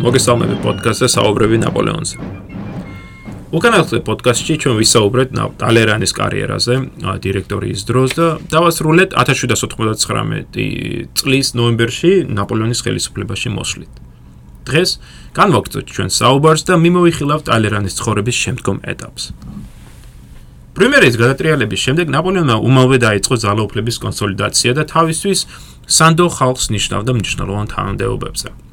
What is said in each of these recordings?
მოგესალმები პოდკასტზე საუბრები ნაპოლეონზე. უკანასკნელ პოდკასტში ჩვენ ვისაუბრეთ ტალერანის კარიერაზე, დირექტორიის დროს და დავასრულეთ 1799 წლის ნოემბერში ნაპოლეონის ხელისუფლებაში მოსვლით. დღეს განვაგრძოთ ჩვენ საუბარს და მიმოვიხილავთ ტალერანის ცხოვრების შემდგომ ეტაპს. პრემიერის გადატრიალების შემდეგ ნაპოლეონმა უმალვე დაიწყო ძალაუფლების კონსოლიდაცია და თავისთვის სანდო ხალხს ნიშნავდა მნიშვნელოვან თანამდებობებზე.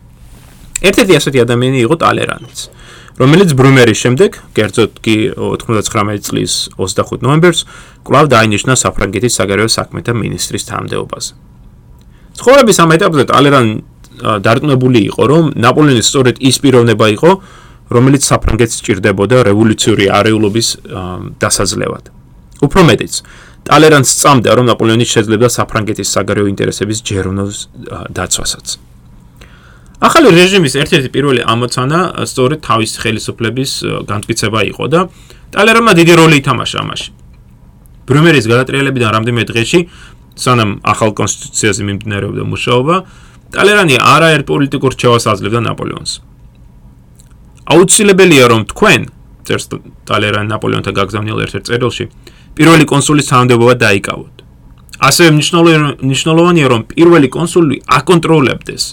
ერთ-ერთი ასეთი ადამიანი იყო ტალერანიც, რომელიც ბრუმერის შემდეგ, კერძოდ კი 99 წლის 25 ნოემბერს, კვლავ დაინიშნა საფრანგეთის საგარეო საქმეთა მინისტრის თანამდებობაზე. ცხოვრების ამ ეტაპზე ტალერანი დარწმუნებული იყო, რომ ნაპოლეონის სწორედ ის პიროვნება იყო, რომელიც საფრანგეთს ჭირდებოდა რევოლუციური არეულობის დასაძლევად. უფრო მეტიც, ტალერანს წამდა, რომ ნაპოლეონი შეძლებდა საფრანგეთის საგარეო ინტერესების ჯერონოს დაცვასაც. ახალი რეჟიმის ერთ-ერთი პირველი ამოცანა სწორედ თავის ხელისუფლების განმტკიცება იყო და ტალერანმა დიდი როლი ითამაშა ამაში. ბრუმერის გადატრიალებიდან რამდენიმე დღეში, სანამ ახალ კონსტიტუციაზე მიმდინარეობდა მუშაობა, ტალერანი არაერთ პოლიტიკურ რჩევას აძლევდა ნაპოლეონს. აუცილებელია რომ თქვენ წერს ტალერანი ნაპოლეონთან გაგზავნილ ერთ-ერთ წერილში პირველი კონსულის თანამდებობა დაიკავოთ. ასევე მნიშვნელოვანია რომ პირველი კონსული აკონტროლებდეს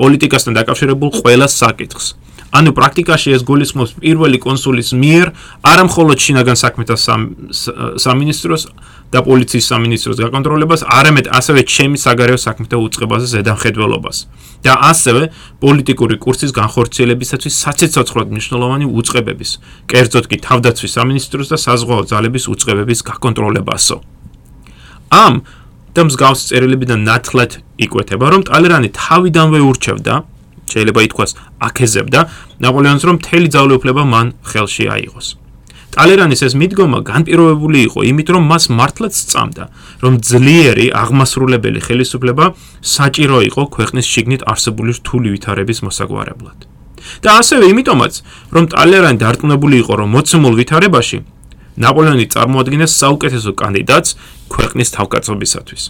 პოლიტიკასთან დაკავშირებულ ყველა საკითხს. ანუ პრაქტიკაში ეს გულისხმობს პირველი კონსულის მიერ არა მხოლოდ შინაგან საქმეთა სამინისტროს და პოლიციის სამინისტროს გაკონტროლებას, არამედ ასევე ჩემი საგარეო საქმეთა უწყებაზე ზედამხედველობას და ასევე პოლიტიკური კურსის განხორციელებისათვის საცეცოცხლოდ მნიშვნელოვანი უწყებების, კერძოდ კი თავდაცვის სამინისტროს და საზღვაო ძალების უწყებების გაკონტროლებასო. ამ და მსგავს წერილებიდან ნათლად იკვეთება, რომ ტალერანი თავიდანვე ურჩევდა, შეიძლება ითქვას, აკეზებდა ნაპოლეონს, რომ მთელი ძალაუფლება მან ხელში აიღოს. ტალერანის ეს მიდგომა განპირობებული იყო იმით, რომ მას მართლაც სწამდა, რომ ძლიერი აღმასრულებელი ხელისუფლება საჭირო იყო ქვეყნის შიგნით არსებული რთული ვითარების მოსაგვარებლად. და ასევე იმიტომაც, რომ ტალერანი დარწმუნებული იყო, რომ მოცემულ ვითარებაში ნაპოლეონი წარმოადგენს საუკეთესო კანდიდატს ქვეყნის თავკაცობისათვის.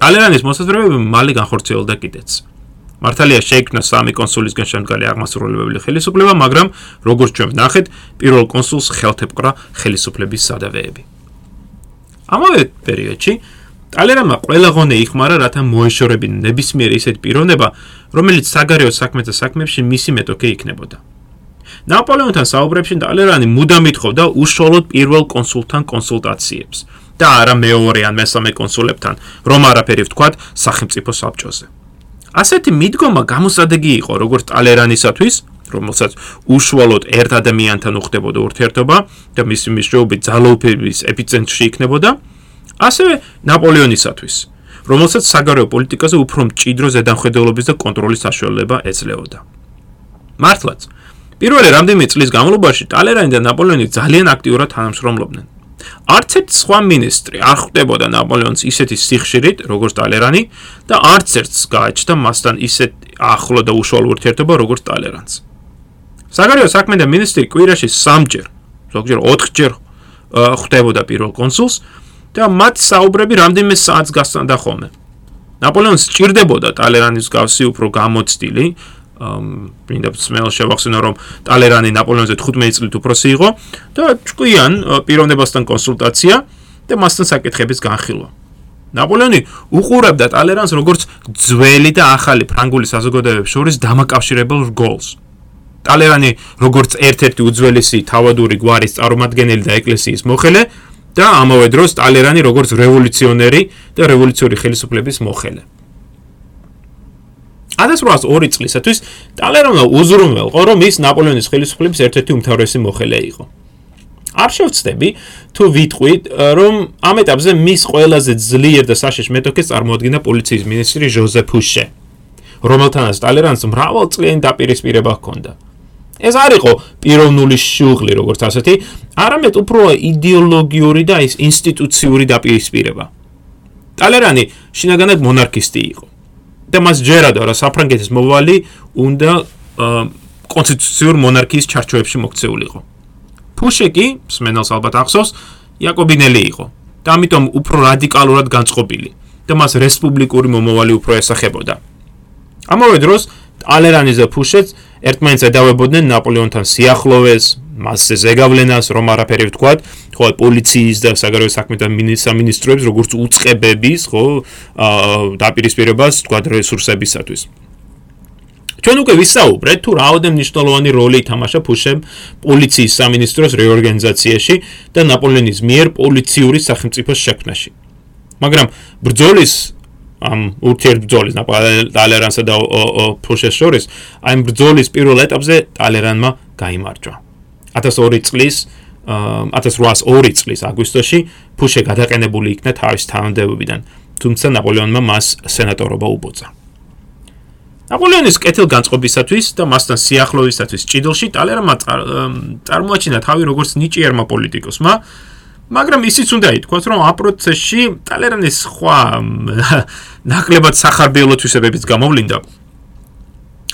ტალერანის მოსაზრებები მალე განხორციელდა კიდეც. მართალია შეიქმნა სამი კონსულისგან შემდგარი აღმასრულებელი ხელისუფლება, მაგრამ როგორც ჩვენ ვნახეთ, პირველ კონსულს ხელთეპყრა ხელისუფლების სადავეები. ამავე პერიოდში ტალერანმა ყველა ღონე იხმარა, რათა მოეშორებინა ნებისმიერ ისეთ პიროვნება, რომელიც საგარეო საქმეთა საქმეებში მისი მეტოქე იქნებოდა. ნაპოლეონთან საუბრებში ტალერანი მუდამ ითხოვდა უშუალოდ პირველ კონსულთან კონსულტაციებს და არა მეორე ან მესამე კონსულებთან, რომ არაფერი ვთქვათ სახელმწიფო საბჭოზე. ასეთი მიდგომა გამოსადეგი იყო როგორც ტალერანისათვის, რომელსაც უშუალოდ ერთ ადამიანთან უხდებოდა ურთიერთობა და მისი მნიშვნელობით ძალაუფლების ეპიცენტრში იქნებოდა, ასევე ნაპოლეონისათვის, რომელსაც საგარეო პოლიტიკაზე უფრო მჭიდრო ზედამხედველობის და კონტროლის საშუალება ეძლეოდა. მართლაც, პირველი რამდენიმე წლის განმავლობაში ტალერანი და ნაპოლეონი ძალიან აქტიურად თანამშრომლობდნენ. არც ერთ სხვა მინისტრი არ ხვდებოდა ნაპოლეონს ისეთი სიხშირით, როგორც ტალერანი და არც ერთს გააჩნდა მასთან ისეთ ახლო და უშუალო ურთიერთობა, როგორც ტალერანს. საგარეო საქმეთა მინისტრი კვირაში 3ჯერ, ზოგჯერ 4ჯერ ხვდებოდა პირველ კონსულს და მათ საუბრები რამდენიმე საათს გასწანდა ხოლმე. ნაპოლეონს სჭირდებოდა ტალერანის გავსი უფრო გამოცდილი, მინდა მსმელ შევახსენო რომ ტალერანი ნაპოლეონზე 15 წლით უფროსი იყო და ჭკვიან პიროვნებასთან კონსულტაცია და მასთან საკითხების განხილვა. ნაპოლეონი უყურებდა ტალერანს როგორც ძველი და ახალი ფრანგული საზოგადოებების შორის დამაკავშირებელ რგოლს. ტალერანი როგორც ერთ-ერთი უძველესი თავადური გვარის წარმომადგენელი და ეკლესიის მოხელე და ამავე დროს ტალერანი როგორც რევოლუციონერი და რევოლუციური ხელისუფლების მოხელე. 1802 წლისათვის ტალერონმა უზრუნველყო, რომ ის ნაპოლეონის ხელისუფლების ერთ-ერთი უმთავრესი მოხელე იყო. არ შევწდები თუ ვიტყვით, რომ ამ ეტაპზე მის ყველაზე ძლიერ და საშიშ მეტოქეს წარმოადგენდა პოლიციის მინისტრი ჟოზე ფუშე, რომელთანაც ტალერანს მრავალწლიანი დაპირისპირება ჰქონდა. ეს არ იყო პიროვნული შუღლი, როგორც ასეთი, არამედ უფრო იდეოლოგიური და ის ინსტიტუციური დაპირისპირება. ტალერანი შინაგანად მონარქისტი იყო. და მას ჯერადა რა საფრანგეთის მოვალი უნდა კონსტიტუციურ მონარქიის ჩარჩოებში მოქცეულიყო. ფუშეკი, სმენელს ალბათ ახსოვს, იაკობინელი იყო და ამიტომ უფრო რადიკალურად განწყობილი და მას რესპუბლიკური მომავალი უფრო ესახებოდა. ამავე დროს ტალერანის და ფუშეც ერთმანეთს ედავებოდნენ ნაპოლეონთან სიახლოვეს, მასზე ზეგავლენას, რომ არაფერი ვთქვათ, ხო, პოლიციის და საგარეო საქმეთა მინისტრებს, როგორც უწყებების, ხო, დაპირისპირებას, თქვათ, რესურსებისათვის. ჩვენ უკვე ვისაუბრეთ თუ რაოდენ მნიშვნელოვანი როლი ითამაშა ფუშემ პოლიციის სამინისტროს რეორგანიზაციაში და ნაპოლეონის მიერ პოლიციური სახელმწიფოს შექმნაში. მაგრამ ბრძოლის ამ ურთიერთბრძოლის ტალერანსა და ფუშეს შორის აი ამ ბრძოლის პირველ ეტაპზე ტალერანმა გამოიმარჯვა. 1002 წლის 1802 წლის აგვისტოში ფუშე გადაყენებული იქნა თავის თანამდებობიდან, თუმცა ნაპოლეონმა მას სენატორობა უბოძა. ნაპოლეონის კეთილგანწყობისათვის და მასთან სიახლოვისათვის ჭიდილში ტალერმა წარმოაჩინა თავი როგორც ნიჭიერმა პოლიტიკოსმა, მაგრამ ისიც უნდა ითქვას, რომ ამ პროცესში ტალერანის სხვა ნაკლებად სახარბიელო თვისებებიც გამოვლინდა.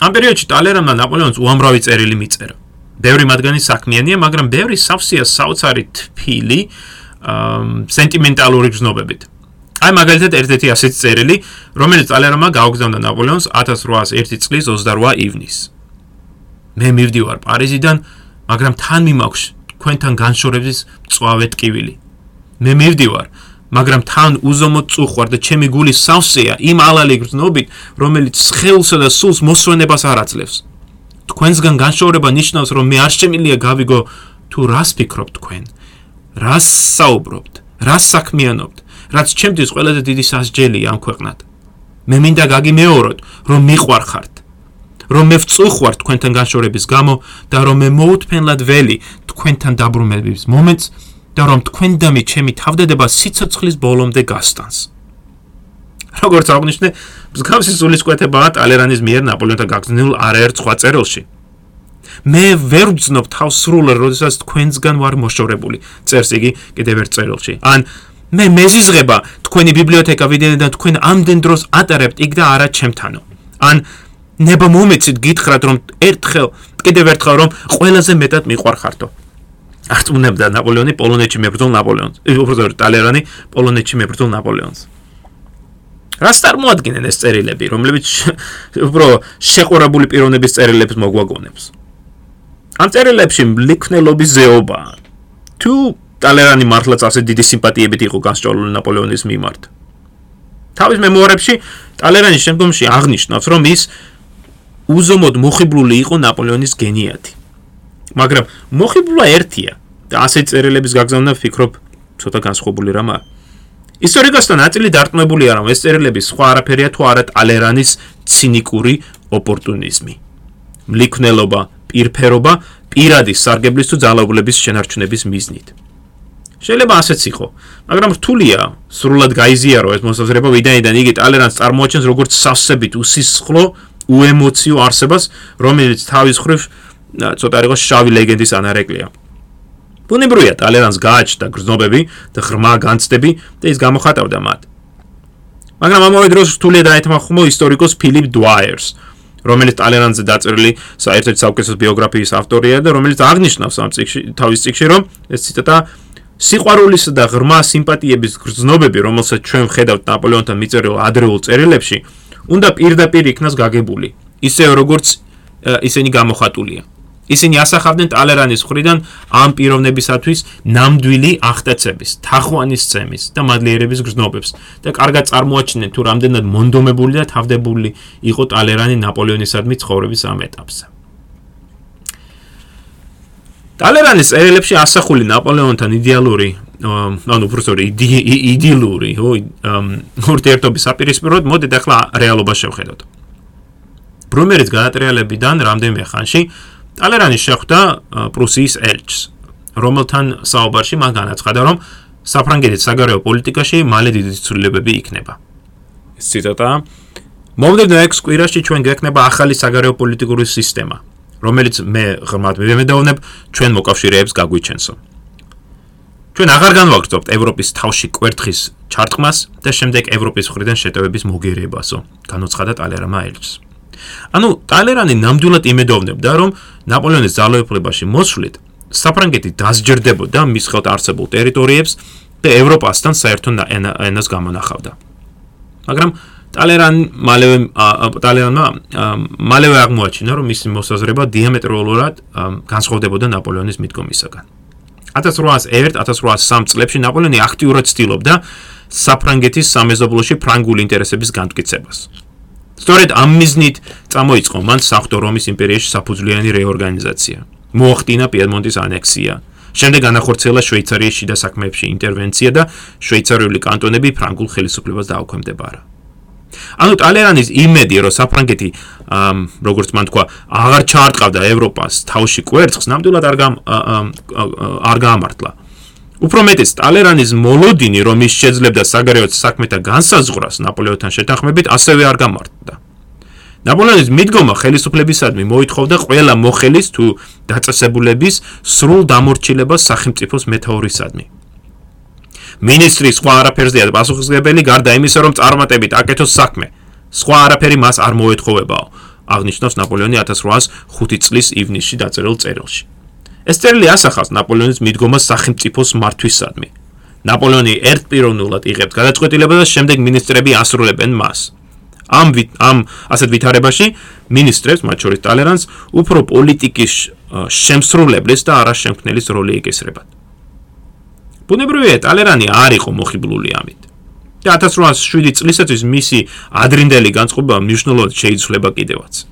ამ პერიოდში ტალერანმა ნაპოლეონს უამრავი წერილი მიწერა. ბევრი მათგანი საქმიანია, მაგრამ ბევრი სავსეა საოცარი თფილი, სენტიმენტალური გზნობებით. აი მაგალითად ერთ-ერთი ასეთ წერილი, რომელიც ალერმა გაუგზავნა ნაპოლეონს 1801 წლის 28 ივნისს. მე მივდივარ პარიზიდან, მაგრამ თან მიმაქვს თქვენთან განშორების წვავე ტკივილი. მე მივდივარ, მაგრამ თან უზომოდ წუხვარ და ჩემი გული სავსეა იმ ალალი გზნობით, რომელიც სხეულსა და სულს მოსვენებას არ აძლევს. თქვენსგან განშორება ნიშნავს, რომ მე არ შემილია გავიგო თუ რას ფიქრობთ თქვენ? რას საუბრობთ? რას საქმიანობთ? რაც ჩემთვის ყველაზე დიდი სასჯელია ამ ქვეყნად. მე მინდა გაგიმეოროთ, რომ მიყვარხართ, რომ მე ვწუხვარ თქვენთან განშორების გამო და რომ მე მოუთფენლად ველი თქვენთან დაბრუნების მომენტს და რომ თქვენ და მე ჩემი თავდადება სიცოცხლის ბოლომდე გასტანს. როგორც აღნიშნე, მსგავსი სულისკვეთებაა ტალერანის მიერ ნაპოლეონთან გაგზნილ არაერთ სხვა წერილში. მე ვერ ვძნობ თავს სრულად, როდესაც თქვენსგან ვარ მოშორებული. წერს იგი კიდევ ერთ წერილში. ან მე მეზიზღება თქვენი ბიბლიოთეკა ვიდენ და თქვენ ამდენ დროს ატარებთ იქ და არა ჩემთანო. ან ნება მომეცით გითხრათ რომ ერთხელ კიდევ ერთხელ რომ ყველაზე მეტად მიყვარხართო. არწმუნებდა ნაპოლეონი პოლონეთში მებრძოლ ნაპოლეონს. უბრალოდ ტალერანი პოლონეთში მებრძოლ ნაპოლეონს. რას წარმოადგენენ ეს წერილები, რომლებიც უბრალოდ შეყურებული პიროვნების წერილებს მოგვაგონებს? ამ წერილებში ლიქნელობის ზეობა თუ ტალერანი მართლაც ასე დიდი სიმპათიებით იყო გასწავლული ნაპოლეონის მიმართ. თავის მემუარებში ტალერანი შემდგომში აღნიშნავს, რომ ის უზომოდ მოხიბლული იყო ნაპოლეონის გენიათი. მაგრამ მოხიბლულა ერთია და ასე წერილების გაგზავნა ვფიქრობ ცოტა განსხვავებული რამაა. ისტორიკოსთან ნაწილი დარწმუნებულია, რომ ეს წერილები სხვა არაფერია თუ არა ტალერანის ცინიკური ოპორტუნიზმი. მლიქნელობა, პირფერობა, პირადი სარგებლის თუ ძალაუფლების შენარჩუნების მიზნით. შეიძლება ასეც იყო, მაგრამ რთულია სრულად გაიზიარო ეს მოსაზრება, ვიდანიდან იგი ტალერანს წარმოაჩენს როგორც სასწებით უსისხლო, უემოციო არსებას, რომელიც თავის ხრივ ცოტა რიგოს შავი ლეგენდის ანარეკლია. ბუნებრივია ტალერანს გააჩნდა გრძნობები და ღრმა განცდები და ის გამოხატავდა მათ. მაგრამ ამავე დროს რთულია დაეთმახმო ისტორიკოს ფილიპ დუაიერს, რომელიც ტალერანზე დაწერილი საერთოდ საუკეთესო ბიოგრაფიის ავტორია და რომელიც აღნიშნავს ამ წიგნში თავის წიგნში რომ ეს ციტატა სიყვარულის და ღრმა სიმპათიების გრძნობები, რომელსაც ჩვენ ხედავთ ნაპოლეონთან მიწერილ ადრეულ წერილებში, უნდა პირდაპირ იქნას გაგებული, ისე როგორც ისინი გამოხატულია. ისინი ასახავდნენ ტალერანის ხრიდან ამ პიროვნებისათვის ნამდვილი აღტაცების, თახვანის წემის და მადლიერების გრძნობებს და კარგად წარმოაჩინენ თუ რამდენად მონდომებული და თავდებული იყო ტალერანი ნაპოლეონისადმი ცხოვრების ამ ეტაპზე. ტალერანის წერილებში ასახული ნაპოლეონთან იდეალური ანუ უბრალოდ იდილური ხო ურთიერთობის აპირისპიროდ მოდით ახლა რეალობას შევხედოთ ბრომერის გადატრიალებიდან რამდენიმე ხანში ტალერანი შეხვდა პრუსიის ელჩს რომელთან საუბარში მან განაცხადა რომ საფრანგეთის საგარეო პოლიტიკაში მალე დიდი ცვლილებები იქნება ეს ციტატა მომდევნო 6 კვირაში ჩვენ გექნება ახალი საგარეო პოლიტიკური სისტემა რომელიც მე ღრმად მივემედოვნებ ჩვენ მოკავშირეებს გაგვიჩენსო. ჩვენ აღარ განვაგრძობთ ევროპის თავში კვერთხის ჩარტყმას და შემდეგ ევროპის მხრიდან შეტევების მოგერიებასო, განოცხადა ტალერამა ელჩს. ანუ ტალერანი ნამდვილად იმედოვნებდა, რომ ნაპოლეონის ძალაუფლებაში მოსვლით საფრანგეთი დასჯერდებოდა მის ხელთ არსებულ ტერიტორიებს და ევროპასთან საერთო ენას გამონახავდა. მაგრამ ტალერან მალევე ტალერანმა მალევე აღმოაჩინა, რომ მისი მოსაზრება დიამეტრალურად განსხვავდებოდა ნაპოლეონის მიდგომისაგან. 1801-1803 წლებში ნაპოლეონი აქტიურად ცდილობდა საფრანგეთის სამეზობლოში ფრანგული ინტერესების განმტკიცებას. სწორედ ამ მიზნით წამოიწყო მან საფრთხო რომის იმპერიაში საფუძვლიანი რეორგანიზაცია. მოახდინა პიედმონტის ანექსია. შემდეგ განახორციელა შვეიცარიის შიდა საქმეებში ინტერვენცია და შვეიცარიული კანტონები ფრანგულ ხელისუფლებას დაუქვემდებარა. ანუ ტალერანის იმედი რომ საფრანგეთი როგორც მან თქვა აღარ ჩაარტყავდა ევროპას თავში კვერცხს ნამდვილად არ არ გაამართლა უფრო მეტიც ტალერანის მოლოდინი რომ ის შეძლებდა საგარეო საქმეთა განსაზღვრას ნაპოლეონთან შეთანხმებით ასევე არ გამართდა. ნაპოლეონის მიდგომა ხელისუფლებისადმი მოითხოვდა ყველა მოხელის თუ დაწესებულების სრულ დამორჩილებას სახელმწიფოს მეთაურისადმი მინისტრი სხვა არაფერსია პასუხისგებელი გარდა იმისა რომ წარმატებით აკეთოს საქმე სხვა არაფერი მას არ მოეთხოვებაო აღნიშნავს ნაპოლეონი 1805 წლის ივნისში დაწერილ წერილში ეს წერილი ასახავს ნაპოლეონის მიდგომას სახელმწიფოს მართვისადმი ნაპოლეონი ერთპიროვნულად იღებს გადაწყვეტილებას და შემდეგ მინისტრები ასრულებენ მას ამ ამ ასეთ ვითარებაში მინისტრებს მათ შორის ტალერანს უფრო პოლიტიკის შემსრულებლის და არაშემქმნელის როლი ეკისრებათ ბუნებრივია ტალერანი არ იყო მოხიბლული ამით. და 1807 წლისათვის მისი ადრინდელი განწყობა მნიშვნელოვნად შეიცვლება კიდევაც.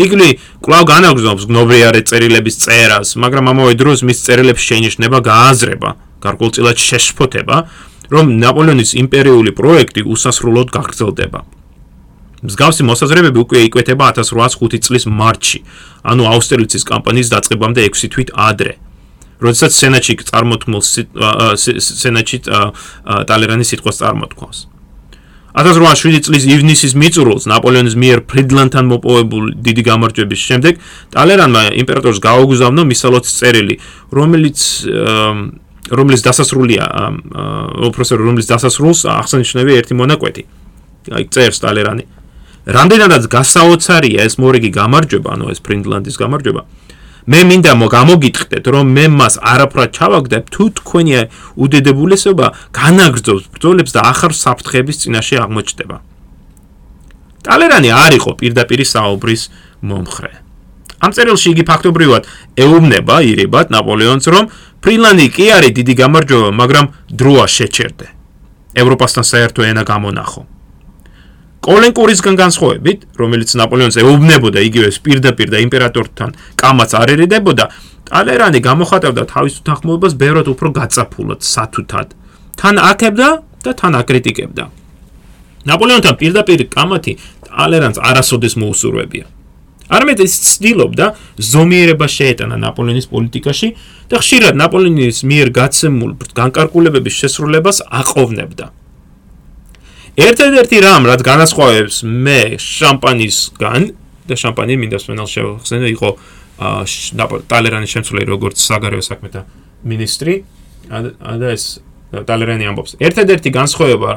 იგლი კვლავ განაგრძობს გნობრიარე წერილების წერას, მაგრამ ამავე დროს მის წერილებს შეინიშნება გააზრება, გარკვეულწილად შეშფოთება, რომ ნაპოლეონის იმპერიული პროექტი უსასრულოდ გაგრძელდება. მსგავსი მოსაზრებები უკვე იკვეთება 1805 წლის მარტში, ანუ აუსტერლიცის კამპანიის დაწყებამდე 6 თვით ადრე. როდესაც სენატში წარმოთქმულ სენატში ტალერანის სიტყვას წარმოთქვამს. 1807 წლის ივნისის მიწურულს ნაპოლეონის მიერ ფრიდლანდთან მოპოვებული დიდი გამარჯვების შემდეგ ტალერანმა იმპერატორს გაუგზავნა მისალოც წერილი, რომელიც რომლის დასასრულია უბრალოდ რომლის დასასრულს აღსანიშნავია ერთი მონაკვეთი. აი წერს ტალერანი. რამდენადაც გასაოცარია ეს მორიგი გამარჯვება, ანუ ეს ფრიდლანდის გამარჯვება. მე მინდა მოგამოგიტყდეთ რომ მე მას არაფრად ჩავაგდებ თუ თქვენი უდედებულესობა განაგრძობს ბრძოლებს და ახალ საფრთხების წინაშე აღმოჩნდება. ტალერანი არ იყო პირდაპირი საუბრის მომხრე. ამ წერილში იგი ფაქტობრივად ეუბნება ირებად ნაპოლეონს რომ ფრილანდი კი არის დიდი გამარჯვება მაგრამ დროა შეჩერდე. ევროპასთან საერთო ენა გამონახო კოლენკურისგან განსხვავებით, რომელიც ნაპოლეონს ეუბნებოდა იგივე პირდაპირ და იმპერატორთან კამაც არ ერიდებოდა, ტალერანი გამოხატავდა თავის უთანხმოებას ბევრად უფრო გაწაფულად, სათუთად. თან აკებდა და თან აკრიტიკებდა. ნაპოლეონთან პირდაპირ კამათი ტალერანს არასოდეს მოусურვებია. არამედ ის ცდილობდა ზომიერება შეეტანა ნაპოლეონის პოლიტიკაში და ხშირად ნაპოლეონის მიერ გაცემულ განკარგულებების შესრულებას აყოვნებდა. ერთ-ერთი რამ, რაც განასხვავებს მე შამპანისგან და შამპანი მინდა სვენალ შევხსენე, იყო ტალერანის შემცვლელი როგორც საგარეო საქმეთა მინისტრი და ეს ტალერანი ამბობს. ერთ-ერთი განსხვავება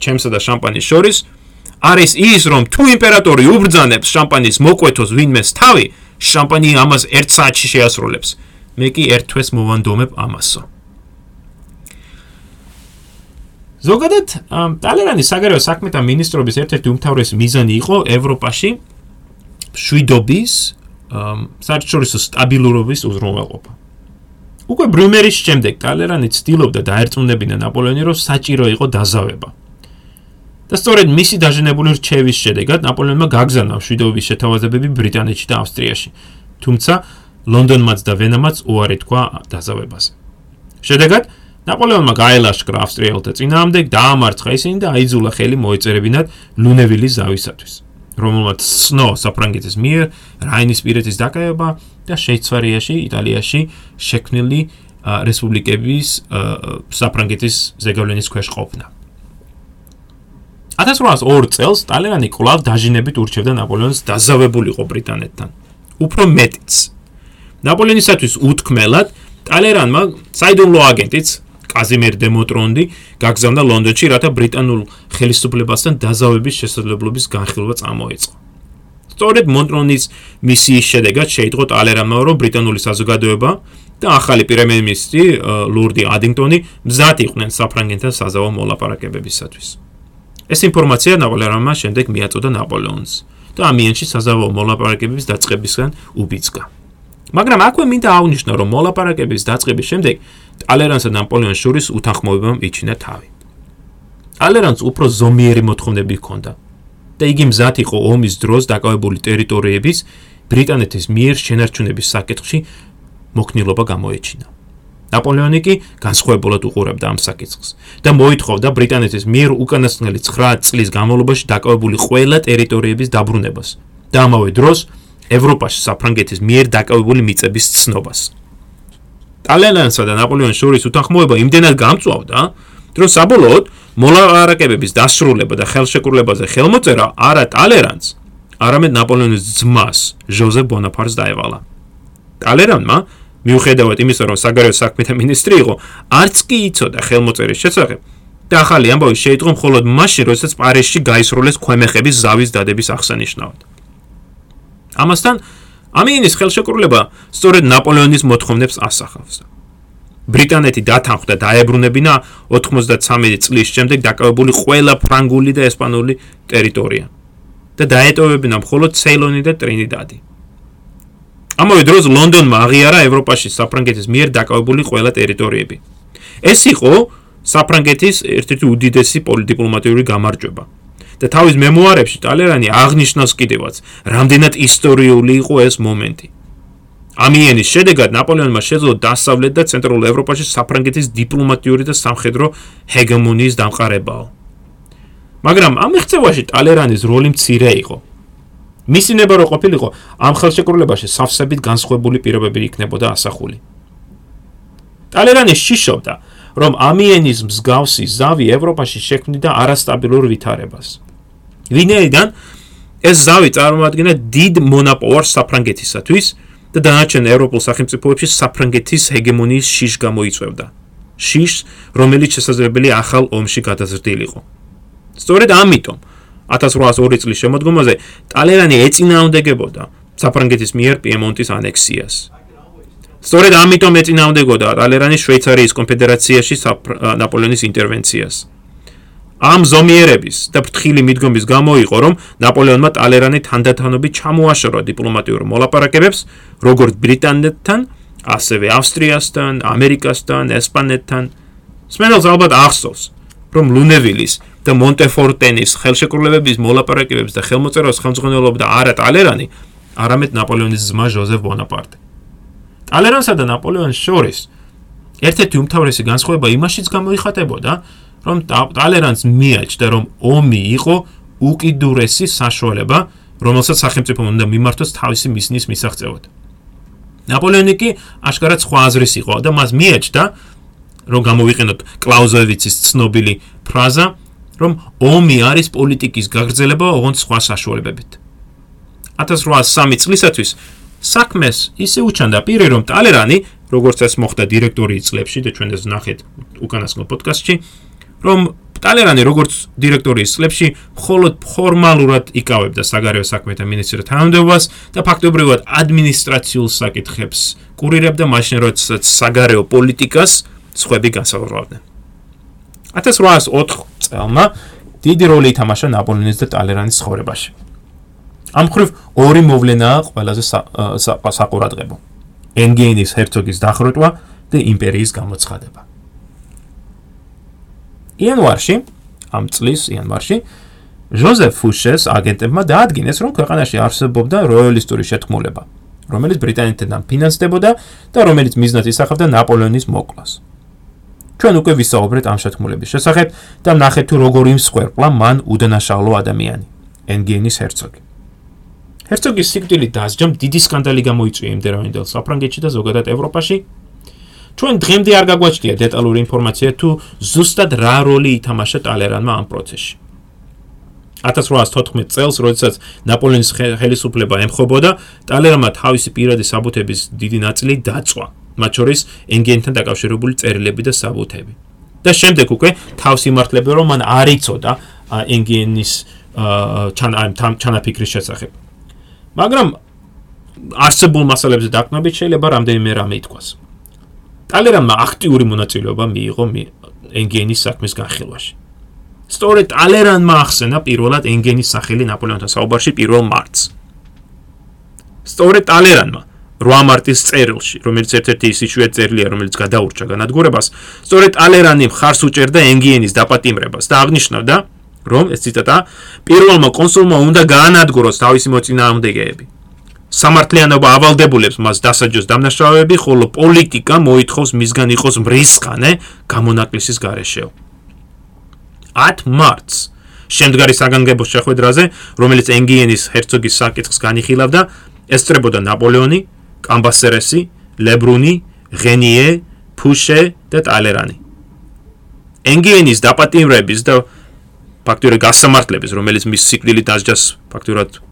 ჩემსა და შამპანის შორის არის ის, რომ თუ იმპერატორი უბრძანებს შამპანის მოკვეთოს ვინმეს თავი, შამპანი ამას ერთ საათში შეასრულებს. მე კი ერთ თვეს მოვანდომებ ამასო. ზოგადად ტალერანის საგარეო საქმეთა მინისტრობის ერთ-ერთი უმთავრესი მიზანი იყო ევროპაში შვიდობის საერთაშორისო სტაბილურობის უზრუნველყოფა. უკვე ბრუმერის შემდეგ ტალერანი ცდილობდა დაერწმუნებინა ნაპოლეონი, რომ საჭირო იყო დაზავება. და სწორედ მისი დაჟინებული რჩევის შედეგად ნაპოლეონმა გაგზავნა შვიდობის შეთავაზებები ბრიტანეთში და ავსტრიაში. თუმცა ლონდონმაც და ვენამაც უარი თქვა დაზავებაზე. შედეგად ნაპოლეონმა გაელაშქრა ავსტრიელთა წინააღმდეგ, დაამარცხა ისინი და აიძულა ხელი მოეწერებინათ ლუნევილის ზავისათვის, რომელმაც სნო საფრანგეთის მიერ რაინის პირეთის დაკავება და შვეიცარიაში, იტალიაში შექმნილი რესპუბლიკების საფრანგეთის ზეგავლენის ქვეშ ყოფნა. 1802 წელს ტალერანი კვლავ დაჟინებით ურჩევდა ნაპოლეონს დაზავებულიყო ბრიტანეთთან. უფრო მეტიც. ნაპოლეონისათვის უთქმელად ტალერანმა საიდუმლო აგენტიც კაზიმერ დე მოტრონდი გაგზავნა ლონდონში, რათა ბრიტანულ ხელისუფლებასთან დაზავების შესაძლებლობის განხილვა წამოეწყო. სწორედ მონტრონის მისიის შედეგად შეიტყო ტალერანმა, რომ ბრიტანული საზოგადოება და ახალი პრემიერ-მინისტრი ლურდი ადინგტონი მზად იყვნენ საფრანგეთთან საზავო მოლაპარაკებებისათვის. ეს ინფორმაცია ნაპოლეონმა შემდეგ მიაწოდა ნაპოლეონს და ამიანში საზავო მოლაპარაკებების დაწყებისგან უბიძგა. მაგრამ აქვე მინდა აღვნიშნო, რომ მოლაპარაკების დაწყების შემდეგ ტალერანსა და ნაპოლეონის შორის უთანხმოებამ იჩინა თავი. ტალერანს უფრო ზომიერი მოთხოვნები ჰქონდა და იგი მზად იყო ომის დროს დაკავებული ტერიტორიების ბრიტანეთის მიერ შენარჩუნების საკითხში მოქნილობა გამოეჩინა. ნაპოლეონი კი განსხვავებულად უყურებდა ამ საკითხს და მოითხოვდა ბრიტანეთის მიერ უკანასკნელი 9 წლის განმავლობაში დაკავებული ყველა ტერიტორიების დაბრუნებას და ამავე დროს ევროპაში საფრანგეთის მიერ დაკავებული მიწების ცნობას. ტალენანსა და ნაპოლეონის შორის უთანხმოება იმდენად გამწვავდა, რომ საბოლოოდ მოლაპარაკებების დასრულება და ხელშეკრულებაზე ხელმოწერა არა ტალერანს, არამედ ნაპოლეონის ძმას, ჟოზეფ ბონაპარტს დაევალა. ტალერანმა მიუხედავად იმისა, რომ საგარეო საქმეთა მინისტრი იყო, არც კი იცოდა ხელმოწერის შესახებ და ახალი ამბავი შეიტყო მხოლოდ მაშინ, როდესაც პარიზში გაისროლეს ქვემეხების ზავის დადების აღსანიშნავად. ამასთან ამინის ხელშეკრულება სწორედ ნაპოლეონის მოთხოვნებს ასახავს. ბრიტანეთი დათანხმდა დაებრუნებინა 93 წლის შემდეგ დაკავებული ყველა ფრანგული და ესპანური ტერიტორია და დაეტოვებინა მხოლოდ ცეილონი და ტრინიდადი. ამავე დროს ლონდონმა აღიარა ევროპაში საფრანგეთის მიერ დაკავებული ყველა ტერიტორიები. ეს იყო საფრანგეთის ერთ-ერთი უდიდესი პოლიტიკურ-დიპლომატიური გამარჯვება. და თავის მემუარებში ტალერანი აღნიშნავს კიდევაც, რამდენად ისტორიული იყო ეს მომენტი. ამიენის შედეგად ნაპოლეონმა შეძლო დასავლეთ და ცენტრალურ ევროპაში საფრანგეთის დიპლომატიური და სამხედრო ჰეგემონიის დამყარებაო. მაგრამ ამ მიღწევაში ტალერანის როლი მცირე იყო. მისი ნება რო ყოფილიყო ამ ხელშეკრულებაში სავსებით განსხვავებული პირობები იქნებოდა ასახული. ტალერანი შიშობდა, რომ ამიენის მსგავსი ზავი ევროპაში შექმნიდა არასტაბილურ ვითარებას. ვინაიდან ეს ზავი წარმოადგენდა დიდ მონოპოლს საფრანგეთისათვის და დანარჩენ ევროპულ სახელმწიფოებში საფრანგეთის ჰეგემონიის შიშ გამოიწვევდა. შიშ, რომელიც შესაძლებელი ახალ ომში გადაზრდილიყო. სწორედ ამიტომ 1802 წლის შემოდგომაზე ტალერანი ეწინააღმდეგებოდა საფრანგეთის მიერ პიემონტის ანექსიას. სწორედ ამიტომ ეწინააღმდეგებოდა ტალერანი შვეიცარიის კონფედერაციაში ნაპოლეონის ინტერვენციას. ამ ზომიერების და ფრთხილი მიდგომის გამო იყო, რომ ნაპოლეონმა ტალერანი თანდათანობით ჩამოაშორა დიპლომატიურ მოლაპარაკებებს როგორც ბრიტანეთთან, ასევე ავსტრიასთან, ამერიკასთან, ესპანეთთან. სმენელს ალბათ ახსოვს, რომ ლუნევილის და მონტეფორტენის ხელშეკრულებების მოლაპარაკებებს და ხელმოწერას ხელმძღვანელობდა არა ტალერანი, არამედ ნაპოლეონის ძმა ჟოზეფ ბონაპარტე. ტალერანსა და ნაპოლეონის შორის ერთ-ერთი უმთავრესი განსხვავება იმაშიც გამოიხატებოდა, რომ ტალერანს მიაჩნდა, რომ ომი იყო უკიდურესი საშუალება, რომელსაც სახელმწიფომ უნდა მიმართოს თავისი მისიის მისაღწევად. ნაპოლეონი კი აშკარად სხვა აზრის იყო და მას მიაჩნდა, რომ გამოვიყენოთ კлауზევიცის ცნობილი ფრაზა, რომ ომი არის პოლიტიკის გაგრძელება ოღონდ სხვა საშუალებებით. 1803 წლისათვის საქმეს ისე უჩანდა პირი, რომ ტალერანი, როგორც ეს მოხდა დირექტორი წლებში და ჩვენ ეს ნახეთ უკანასკნელ პოდკასტში, რომ ტალერანი როგორც დირექტორიის წლებში მხოლოდ ფორმალურად იკავებდა საგარეო საქმეთა მინისტრის თანამდებობას და ფაქტობრივად ადმინისტრაციულ საკითხებს კურირებდა მაშინ როდესაც საგარეო პოლიტიკას სხვები განსაზღვრავდნენ. 1804 წელმა დიდი როლი ითამაშა ნაპოლეონის და ტალერანის ცხოვრებაში. ამ ხრივ ორი მოვლენაა ყველაზე საყურადღებო. ენგეინის ჰერცოგის დახვრეტვა და იმპერიის გამოცხადება. იანვარში, ამ წლის იანვარში ჟოზეფ ფუშეს აგენტებმა დაადგინეს, რომ ქვეყანაში არსებობდა როიალისტური შეთქმულება, რომელიც ბრიტანეთიდან ფინანსდებოდა და რომელიც მიზნად ისახავდა ნაპოლეონის მოკლას. ჩვენ უკვე ვისაუბრეთ ამ შეთქმულების შესახებ და ნახეთ თუ როგორ იმსხვერპლა მან უდანაშაულო ადამიანი, ენგენის ჰერცოგი. ჰერცოგის სიკვდილით დასჯამ დიდი სკანდალი გამოიწვია იმდენ რამდენელ საფრანგეთში და ზოგადად ევროპაში ჩვენ დღემდე არ გაგვაჩნია დეტალური ინფორმაცია თუ ზუსტად რა როლი ითამაშა ტალერანმა ამ პროცესში 1814 წელს, როდესაც ნაპოლეონის ხელისუფლება ემხობოდა, ტალერანმა თავისი პირადი საბუთების დიდი ნაწილი დაწვა. მათ შორის ენგენთან დაკავშირებული წერილები და საბუთები. და შემდეგ უკვე თავს იმართლებდა რომ მან არ იცოდა ენგენის ჩანაფიქრის შესახებ. მაგრამ არსებულ მასალებზე დაკნობით შეიძლება რამდენიმე რამე ითქვას. ტალერანმა აქტიური მონაწილეობა მიიღო ენგენის საქმის განხილვაში. სწორედ ტალერანმა ახსენა პირველად ენგენის სახელი ნაპოლეონთან საუბარში 1 მარტს. სწორედ ტალერანმა 8 მარტის წერილში, რომელიც ერთ-ერთი ისიჩუეთ წერილია, რომელიც გადაურჩა განადგურებას, სწორედ ტალერანი მხარს უჭერდა ენგენის დაპატიმრებას და აღნიშნავდა, რომ ეს ციტატა პირველმა კონსულმა უნდა გაანადგუროს თავისი მოწინააღმდეგეები. სამართლიანობა ავალდებულებს მას დასაჯოს დამნაშავეები, ხოლო პოლიტიკა მოითხოვს მისგან იყოს მრისხანე გამონაკლისის გარეშეო. 10 მარტს შემდგარი საგანგებო შეხვედრაზე, რომელიც ენგიენის ჰერცოგის საკითხს განიხილავდა, ესწრებოდა ნაპოლეონი, კამბასერესი, ლებრუნი, ღენიე, ფუშე და ტალერანი. ენგიენის დაპატიმრების და ფაქტურად გასამართლების, რომელიც მის სიკვდილით დასჯას ფაქტურად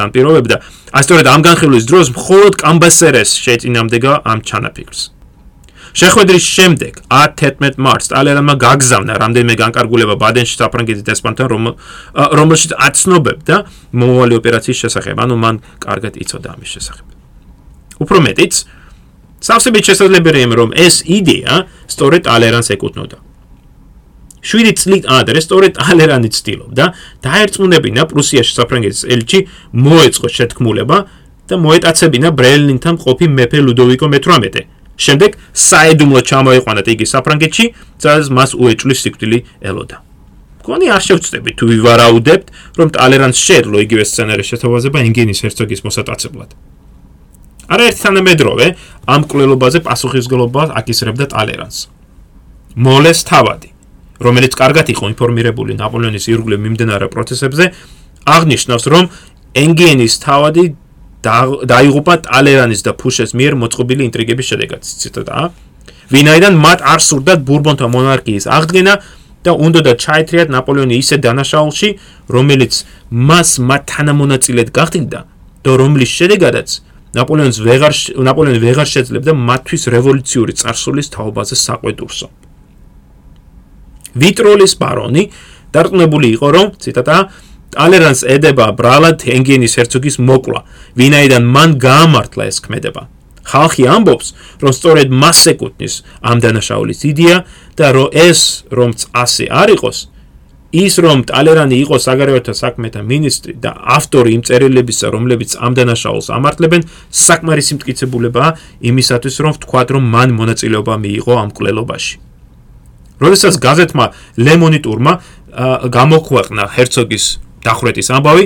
განპირობებდა, ასეთორად ამ განხილვის დროს მხოლოდ კამბასერეს შეეწინამდგა ამ ჩანაფიქრს. შეხვედრის შემდეგ 10-11 მარტს ტალერანმა გაგზავნა რამდენიმე განკარგულება ბადენში საფრანგეთის დესპანთან, რომ რომელშიც აცნობებდა მომავალი ოპერაციის შესახებ, ანუ მან კარგად იცოდა ამის შესახებ. უფრო მეტიც, სავსებით შესაძლებელია, რომ ეს იდეა სწორედ ტალერანს ეკუთვნოდა. 7 წლით ადრე სწორედ ალერანი ცდილობდა დაერწმუნებინა პრუსიაში საფრანგეთის ელჩი მოეწყო შეთქმულება და მოეტაცებინა ბრელინთან მყოფი მეფე ლუდოვიკო მე-18. შემდეგ საიდუმლო ჩამოიყვანათ იგი საფრანგეთში, სადაც მას უეჭვლის სიკვდილი ელოდა. მგონი არ შევწდები თუ ვივარაუდებთ, რომ ტალერანს შეძლო იგივე სცენარის შეთავაზება ინგენის ჰერცოგის მოსატაცებლად. არაერთ თანამედროვე ამ კვლელობაზე პასუხისგებლობას აკისრებდა ტალერანს. მოლეს თავადი რომელიც კარგად იყო ინფორმირებული ნაპოლეონის ირგვლივ მიმდინარე პროცესებზე, აღნიშნავს, რომ ენგენის თავადი დაიღუპა ტალერანის და ფუშეს მიერ მოწყობილი ინტრიგების შედეგად. ციტატა. ვინაიდან მათ არ სურდათ ბურბონთა მონარქიის აღდგენა და უნდოდა ჩაითრიათ ნაპოლეონი ისე დანაშაულში, რომელიც მას მათ თანამონაწილედ გახდინდა და რომლის შედეგადაც ნაპოლეონს ვეღარ ნაპოლეონი ვეღარ შეძლებდა მათთვის რევოლუციური წარსულის თაობაზე საყვედურსო. ვიტროლის ბარონი დარწმუნებული იყო, რომ ციტატა ტალერანს ედება ბრალად ენგენის herцоგის მოკვლა, ვინაიდან მან გაამართლა ეს ქმედება. ხალხი ამბობს, რომ სწორედ მას ეკუთვნის ამ დანაშაულის იდეა და რომ ეს რომც ასე არ იყოს, ის რომ ტალერანი იყო საგარეოთა საქმეთა მინისტრი და ავტორი იმ წერილებისა, რომლებიც ამ დანაშაულს ამართლებენ, საკმარისი მტკიცებულებაა იმისათვის, რომ ვთქვათ, რომ მან მონაწილეობა მიიღო ამ კვლელობაში. როდესაც გაზეთმა ლემონიტურმა გამოქვეყნა ჰერცოგის დახვრეტის ამბავი,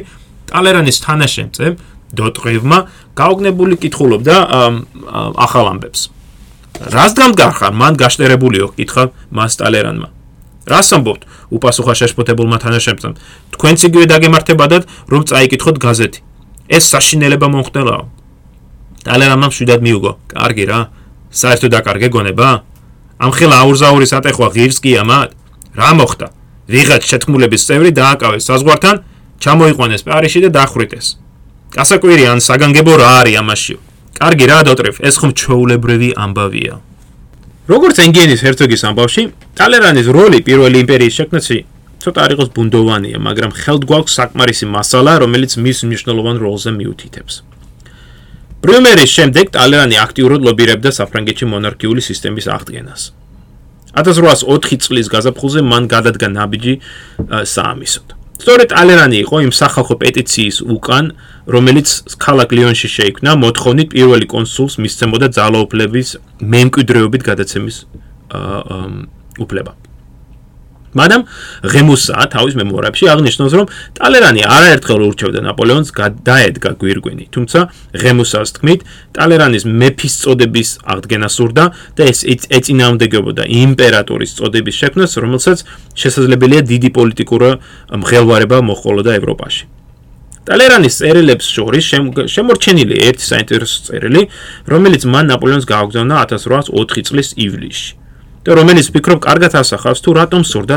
ტალერანის თანაშემწემ დოტყევმა გაოგნებული კითხულობდა ახალ ამბებს. რას გამგარხარ მან გაშტერებულიო კითხა მას ტალერანმა. რას ამბობთ? უპასუხა შეშფოთებულმა თანაშემწემ. თქვენც იგივე დაგემართებადათ, რომ წაიკითხოთ გაზეთი. ეს საშინელება მომხდელაო. ტალერანმა მშვიდად მიუგო. კარგი რა. საერთოდ დაკარგე გონება? ამხელა აურზაურის ატეხვა ღირს კი ამად. რა მოხდა? ვიღაც შეთქმულების წევრი დააკავეს საზღვართან, ჩამოიყვანეს პარიში და დახვრიტეს. გასაკვირი ან საგანგებო რა არის ამაშიო? კარგი რა დოტრევ, ეს ხომ ჩაულებრივი ამბავია. როგორც ენგენის ჰერცოგის ამბავში, ტალერანის როლი პირველი იმპერიის შექმნაში ცოტა არ იყოს ბუნდოვანია, მაგრამ ხელთ გვაქვს საკმარისი მასალა, რომელიც მის მნიშვნელოვან როლზე მიუთითებს. ბრიუმერის შემდეგ ტალერანი აქტიურად ლობირებდა საფრანგეთში მონარქიული სისტემის აღდგენას. 1804 წლის გაზაფხულზე მან გადადგა ნაბიჯი საამისოდ. სწორედ ტალერანი იყო იმ სახალხო პეტიციის უკან, რომელიც ქალაქ ლიონში შეიქმნა მოთხოვნით პირველი კონსულს მისცემოდა ძალაუფლების მემკვიდრეობით გადაცემის უფლება. მაგრამ ღემუსა თავის მემუარებში აღნიშნავს, რომ ტალერანი არაერთხელ ურჩევდა ნაპოლეონს გადაედგა გვირგვინი, თუმცა ღემუსას თქმით, ტალერანის მეფის წოდების აღდგენა სურდა და ეს ეწინააღმდეგებოდა იმპერატორის წოდების შექმნას, რომელსაც შესაძლებელია დიდი პოლიტიკური მღელვარება მოჰყოლოდა ევროპაში. ტალერანის წერილებს შორის შემორჩენილი ერთი საინტერესო წერილი, რომელიც მან ნაპოლეონს გააგზავნა 1804 წლის ივლისში. და რომელიც ფიქრობ კარგად ასახავს თუ რატომ სურდა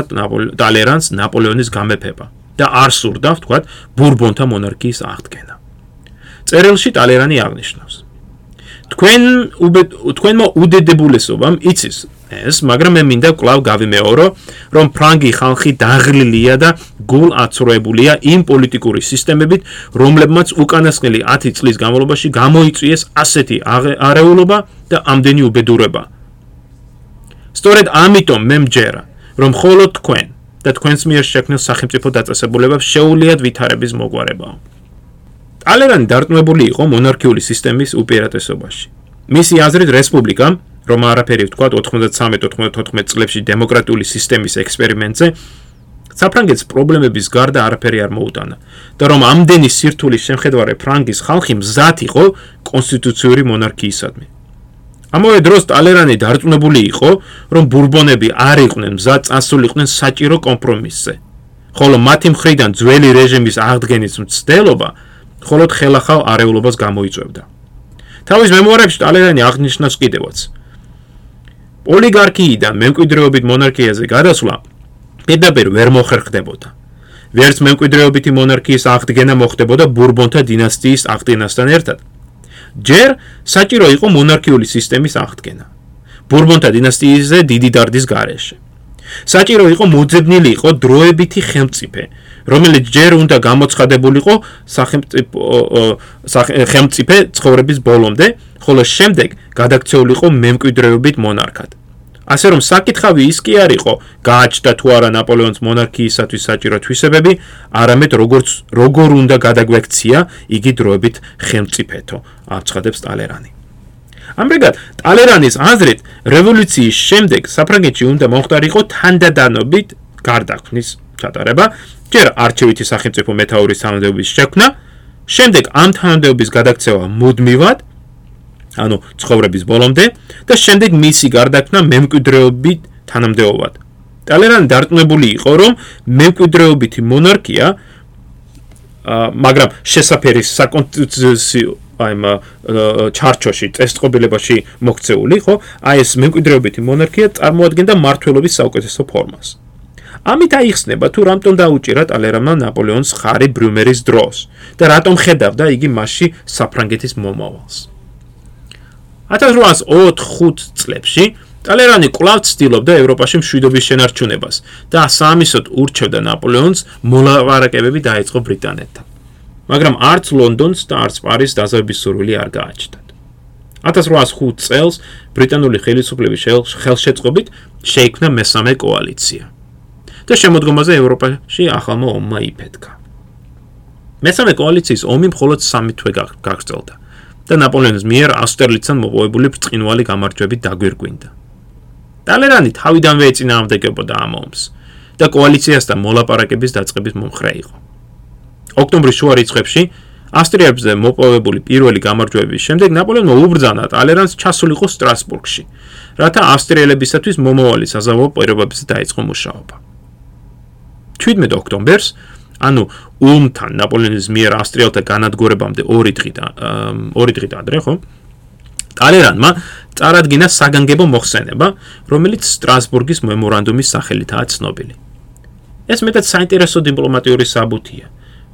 ტალერანს ნაპოლეონის გამეფება და არ სურდა ვთქვათ ბურბონთა მონარქიის აღდგენა. წერილში ტალერანი აღნიშნავს თქვენ თქვენმა უდედებულესობამ იცის ეს, მაგრამ მე მინდა კვლავ გავიმეორო, რომ ფრანგი ხალხი დაღლილია და გულ აცრუებულია იმ პოლიტიკური სისტემებით, რომლებმაც უკანასკნელი 10 წლის განმავლობაში გამოიწვიეს ასეთი არეულობა და ამდენი უბედურება, სწორედ ამიტომ მე მჯერა, რომ მხოლოდ თქვენ და თქვენს მიერ შექმნილ სახელმწიფო დაწესებულებებს შეუულიათ ვითარების მოგვარებაა. ტალერანი დარწმუნებული იყო მონარქიული სისტემის უპირატესობაში. მისი აზრით რესპუბლიკამ, რომ არაფერი ვთქვა 93-94 წლებში დემოკრატიული სისტემის ექსპერიმენტზე, საფრანგეთს პრობლემების გარდა არაფერი არ მოუტანა და რომ ამდენი სირთულის შემხედარე ფრანგის ხალხი მზად იყო კონსტიტუციური მონარქიისადმი. ამავე დროს ტალერანი დარწმუნებული იყო, რომ ბურბონები არ იყვნენ მზად წასულიყვნენ საჭირო კომპრომისზე. ხოლო მათი მხრიდან ძველი რეჟიმის აღდგენის მცდელობა მხოლოდ ხელახალ არეულობას გამოიწვევდა. თავის მემუარებში ტალერანი აღნიშნავს კიდევაც: ოლიგარქიიდან მემკვიდრეობით მონარქიაზე გადასვლა პირდაპირ ვერ მოხერხდებოდა. ვერც მემკვიდრეობითი მონარქიის აღდგენა მოხდებოდა ბურბონთა დინასტიის აღდგენასთან ერთად. ჯერ საჭირო იყო მონარქიული სისტემის აღდგენა. ბურბონთა დინასტიისზე დიდი დარდის გარეშე. საჭირო იყო მოძებნილი იყო დროებითი ხელმწიფე, რომელიც ჯერ უნდა გამოცხადებულიყო სახელმწიფო ხელმწიფე ცხოვრების ბოლომდე, ხოლო შემდეგ გადაქცეულიყო მემკვიდრეობით მონარქად. ასე რომ საკითხავი ის კი არ იყო, გააჩნდა თუ არა ნაპოლეონის მონარქიისათვის საჭირო თვისებები, არამედ როგორც როგორ უნდა გადაგვექცია იგი დროებით ხელმწიფეთო, აცხადებს ტალერანი. ამრიგად, ტალერანის აზრით, რევოლუციის შემდეგ საფრანგეთში უნდა მოხდარიყო თანდადანობით გარდაქმნის ჩატარება, ჯერ არჩევითი სახელმწიფო მეთაურის თანამდებობის შექმნა, შემდეგ ამ თანამდებობის გადაქცევა მუდმივად ანუ ცხოვრების ბოლომდე და შემდეგ მისი გარდაქმნა მემკვიდრეობით თანამდებობად. ტალერანი დარწმუნებული იყო, რომ მემკვიდრეობითი მონარქია მაგრამ შესაფერის საკონსტიტუციო აი მა ჩარჩოში წესწყობილებაში მოქცეული ხო? აი ეს მემკვიდრეობითი მონარქია წარმოადგენდა მართლობის საუკეთესო ფორმას. ამით აიხსნება თუ რამტომ დაუჭირა ტალერანმა ნაპოლეონის ხარი ბრიუმერის დროს და რატომ ხედავდა იგი მასში საფრანგეთის მომავალს 1804 წლებში ტალერანი კვლავ ცდილობდა ევროპაში მშვიდობის შენარჩუნებას და სამისოდ ურჩევდა ნაპოლეონს მოლაპარაკებები დაიწყო ბრიტანეთთან. მაგრამ არც ლონდონს და არც პარიზს დაზავების სურვილი არ გააჩნდათ. 1805 წელს ბრიტანული ხელისუფლების ხელშეწყობით შეიქმნა მესამე კოალიცია და შემოდგომაზე ევროპაში ახალმა ომმა იფეთქა. მესამე კოალიციის ომი მხოლოდ 3 თვე გაგრძელდა. და ნაპოლეონის მიერ ავსტერლიცთან მოპოვებული ბრწყინვალე გამარჯვებით დაგვირგვინდა. ტალერანი თავიდანვე ეწინააღმდეგებოდა ამ ომს და კოალიციასთან მოლაპარაკების დაწყების მომხრე იყო. ოქტომბრის შუა რიცხვებში ავსტრიებზე მოპოვებული პირველი გამარჯვების შემდეგ ნაპოლეონმა უბრძანა ტალერანს ჩასულიყო სტრასბურგში, რათა ავსტრიელებისათვის მომავალი საზავო პირობებზე დაიწყო მუშაობა. 17 ოქტომბერს ანუ ულმთან ნაპოლეონის მიერ ავსტრიელთა განადგურებამდე 2 დღით 2 დღით ადრე ხო? ტალერანმა წარადგინა საგანგებო მოხსენება რომელიც სტრასბურგის მემორანდუმის სახელითაა ცნობილი. ეს მეტად საინტერესო დიპლომატიური საბუთია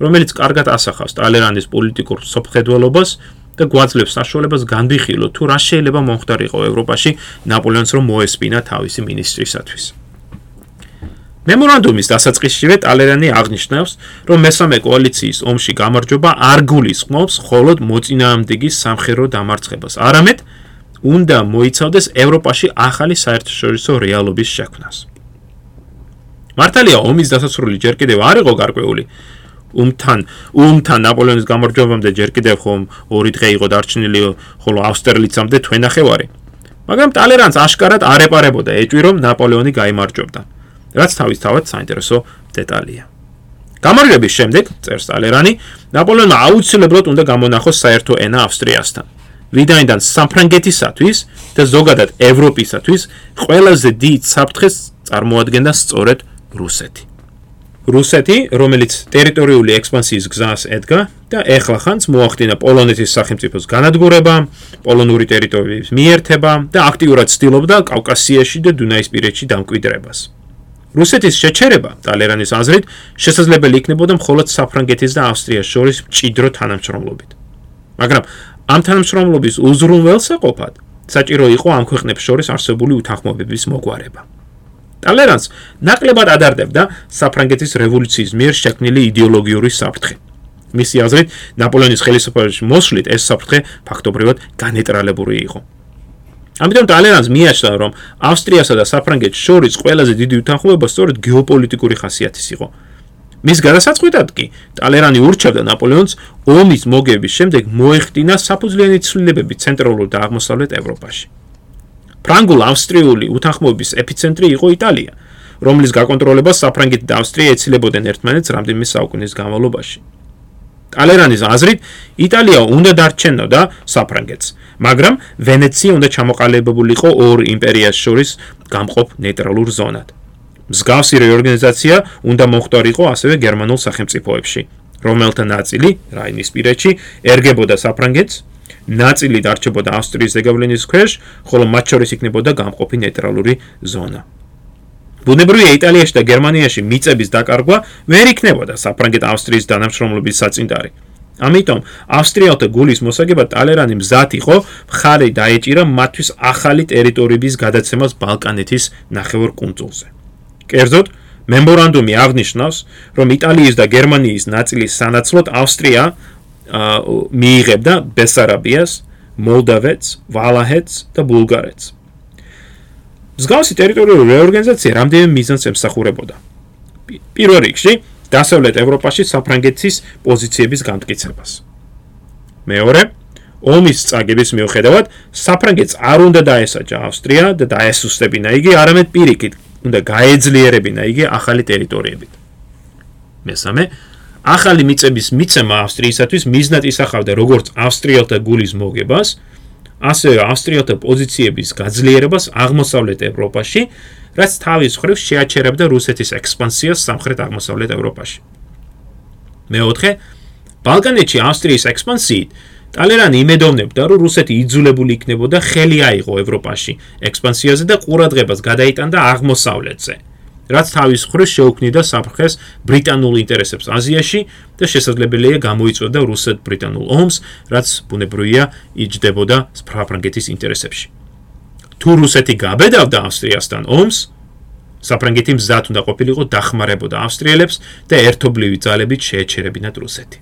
რომელიც კარგად ასახავს ტალერანის პოლიტიკურ სოფხედველობას და გვაძლევს საშუალებას განვიხილოთ თუ რა შეიძლება მომხდარიყო ევროპაში ნაპოლეონს რომ მოესპინა თავისი მინისტრისათვის მემორანდუმის დასაწყისშივე ტალერანი აღნიშნავს, რომ მესამე კოალიციის ომში გამარჯობა არ გულისხმობს მხოლოდ მოწინააღმდეგე სამხედრო დამარცხებას, არამედ უნდა მოიცავდეს ევროპაში ახალი საერთაშორისო რეალობის შექმნას. მართალია, ომის დასასრული ჯერ კიდევ არ იყო გარკვეული. უმთან, უმთან ნაპოლეონის გამარჯვებამდე ჯერ კიდევ ხომ ორი დღე იყო დარჩენილი, ხოლო ავსტერლიცამდე თვენახევარი. მაგრამ ტალერანს აშკარად არ ეპარებოდა ეჭვი, რომ ნაპოლეონი გამოიმარჯვებდა. რაც თავისთავად საინტერესო დეტალია. გამარჯვების შემდეგ წერს ტალერანი, ნაპოლეონმა აუცილებლად უნდა გამონახოს საერთო ენა ავსტრიასთან. ვიდაინდან საფრანგეთისათვის და ზოგადად ევროპისათვის ყველაზე დიდ საფრთხეს წარმოადგენდა სწორედ რუსეთი. რუსეთი, რომელიც ტერიტორიული ექსპანსიის გზას ედგა და ეხლა ხანს მოახდინა პოლონეთის სახელმწიფოს განადგურება, პოლონური ტერიტორიების მიერთება და აქტიურად ცდილობდა კავკასიაში და დუნაისპირეთში დამკვიდრებას. რუსეთის შეჩერება ტალერანის აზრით შესაძლებელი იქნებოდა მხოლოდ საფრანგეთის და ავსტრიას შორის ჭიდრო თანამშრომლობით. მაგრამ ამ თანამშრომლობის უზრუნველსაყოფად საჭირო იყო ამ ქვეყნებს შორის არსებული უთანხმოებების მოგვარება. ტალერანს ნაკლებად ადარდებდა საფრანგეთის რევოლუციის მიერ შექმნილი იდეოლოგიური საფრთხე. მისი აზრით, ნაპოლეონის ხელისუფლებაში მოსვლით ეს საფრთხე ფაქტობრივად განეტრალებული იყო. ამიტომ ტალერანს მიაჩნდა, რომ ავსტრიასა და საფრანგეთს შორის ყველაზე დიდი უთანხმოება სწორედ გეოპოლიტიკური ხასიათის იყო. მის გადასაწყვეტად კი ტალერანი ურჩევდა ნაპოლეონს ომის მოგების შემდეგ მოეხდინა საფუძვლიანი ცვლილებები ცენტრალურ და აღმოსავლეთ ევროპაში. ფრანგულ-ავსტრიული უთანხმოების ეპიცენტრი იყო იტალია, რომლის გაკონტროლებას საფრანგეთი და ავსტრია ეცილებოდნენ ერთმანეთს რამდენიმე საუკუნის განმავლობაში. ტალერანის აზრით, იტალია უნდა დარჩენოდა საფრანგეთს, მაგრამ ვენეცია უნდა ჩამოყალიბებულიყო ორ იმპერიას შორის გამყოფ ნეიტრალურ ზონად. მსგავსი რეორგანიზაცია უნდა მოხდარიყო ასევე გერმანულ სახელმწიფოებში, რომელთა ნაწილი რაინისპირეთში ერგებოდა საფრანგეთს, ნაწილი დარჩებოდა ავსტრიის ზეგავლენის ქვეშ, ხოლო მათ შორის იქნებოდა გამყოფი ნეიტრალური ზონა. ბუნებრივია იტალიაში და გერმანიაში მიწების დაკარგვა ვერ იქნებოდა საფრანგეთ-ავსტრიის დანაშრომლობის საწინდარი. ამიტომ ავსტრიელთა გულის მოსაგება ტალერანი მზად იყო მხარი დაეჭირა მათთვის ახალი ტერიტორიების გადაცემას ბალკანეთის ნახევარკუნძულზე. კერძოდ, მემორანდუმი აღნიშნავს, რომ იტალიის და გერმანიის ნაწილის სანაცვლოდ ავსტრია მიიღებდა ბესარაბიას, მოლდავეთს, ვალაჰეთს და ბულგარეთს. მსგავსი ტერიტორიული რეორგანიზაცია რამდენიმე მიზანს ემსახურებოდა. პირველ რიგში, დასავლეთ ევროპაში საფრანგეთის პოზიციების განმტკიცებას. მეორე, ომის წაგების მიუხედავად, საფრანგეთს არ უნდა დაესაჯა ავსტრია და დაესუსტებინა იგი, არამედ პირიქით, უნდა გაეძლიერებინა იგი ახალი ტერიტორიებით. მესამე, ახალი მიწების მიცემა ავსტრიისათვის მიზნად ისახავდა როგორც ავსტრიელთა გულის მოგებას, ასევე ავსტრიელთა პოზიციების გაძლიერებას აღმოსავლეთ ევროპაში, რაც თავის მხრივ შეაჩერებდა რუსეთის ექსპანსიას სამხრეთ აღმოსავლეთ ევროპაში. მეოთხე, ბალკანეთში ავსტრიის ექსპანსიით ტალერანი იმედოვნებდა, რომ რუსეთი იძულებული იქნებოდა ხელი აიღო ევროპაში ექსპანსიაზე და ყურადღებას გადაიტანდა აღმოსავლეთზე. რაც თავის მხრივ შეუქმნიდა საფრთხეს ბრიტანულ ინტერესებს აზიაში და შესაძლებელია გამოიწვევდა რუსეთ-ბრიტანულ ომს, რაც ბუნებრივია იჯდებოდა საფრანგეთის ინტერესებში. თუ რუსეთი გაბედავდა ავსტრიასთან ომს, საფრანგეთი მზად უნდა ყოფილიყო დახმარებოდა ავსტრიელებს და ერთობლივი ძალებით შეეჩერებინათ რუსეთი.